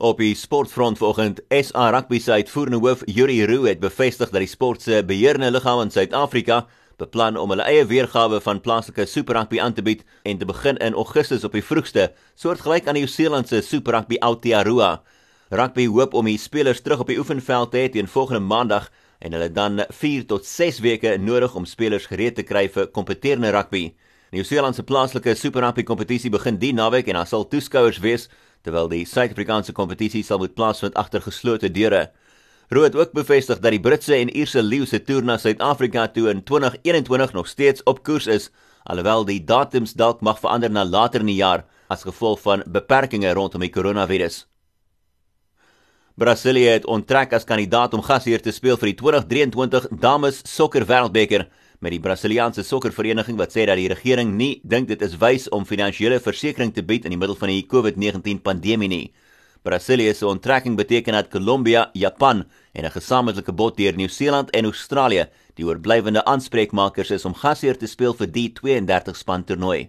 Op die sportfront vanoggend, SA Rugby se uitvoerende hoof Yuri Roo het bevestig dat die sport se beheerende liggaam in Suid-Afrika beplan om hulle eie weergawe van plaaslike Super Rugby aan te bied en te begin in Augustus op die vroegste, soortgelyk aan die Nieu-Seelandse Super Rugby Aotearoa. Rugby hoop om die spelers terug op die oefenveld te hê teen volgende maandag en hulle dan 4 tot 6 weke nodig om spelers gereed te kry vir kompeterende rugby. Nieu-Seeland se plaaslike Super Rugby kompetisie begin die naweek en daar sal toeskouers wees terwyl die Suid-Afrikaanse kompetisie sal moet plaasvind agter geslote deure. Het ook bevestig dat die Britse en Ierse leeu se toer na Suid-Afrika toe in 2021 nog steeds op koers is, alhoewel die datums dalk mag verander na later in die jaar as gevolg van beperkings rondom die koronavirus. Brasilië het onttrek as kandidaat om gasheer te speel vir die 2023 Dames Sokker Wêreldbeker met die Brasiliaanse sokkervereniging wat sê dat die regering nie dink dit is wys om finansiële versekerings te bied in die middel van die COVID-19 pandemie nie. Brasilië se onttrekking beteken dat Kolumbia, Japan en 'n gesamentlike bod deur Nieu-Seeland en Australië die oorblywende aanspreekmakers is om gasheer te speel vir die 32 span toernooi.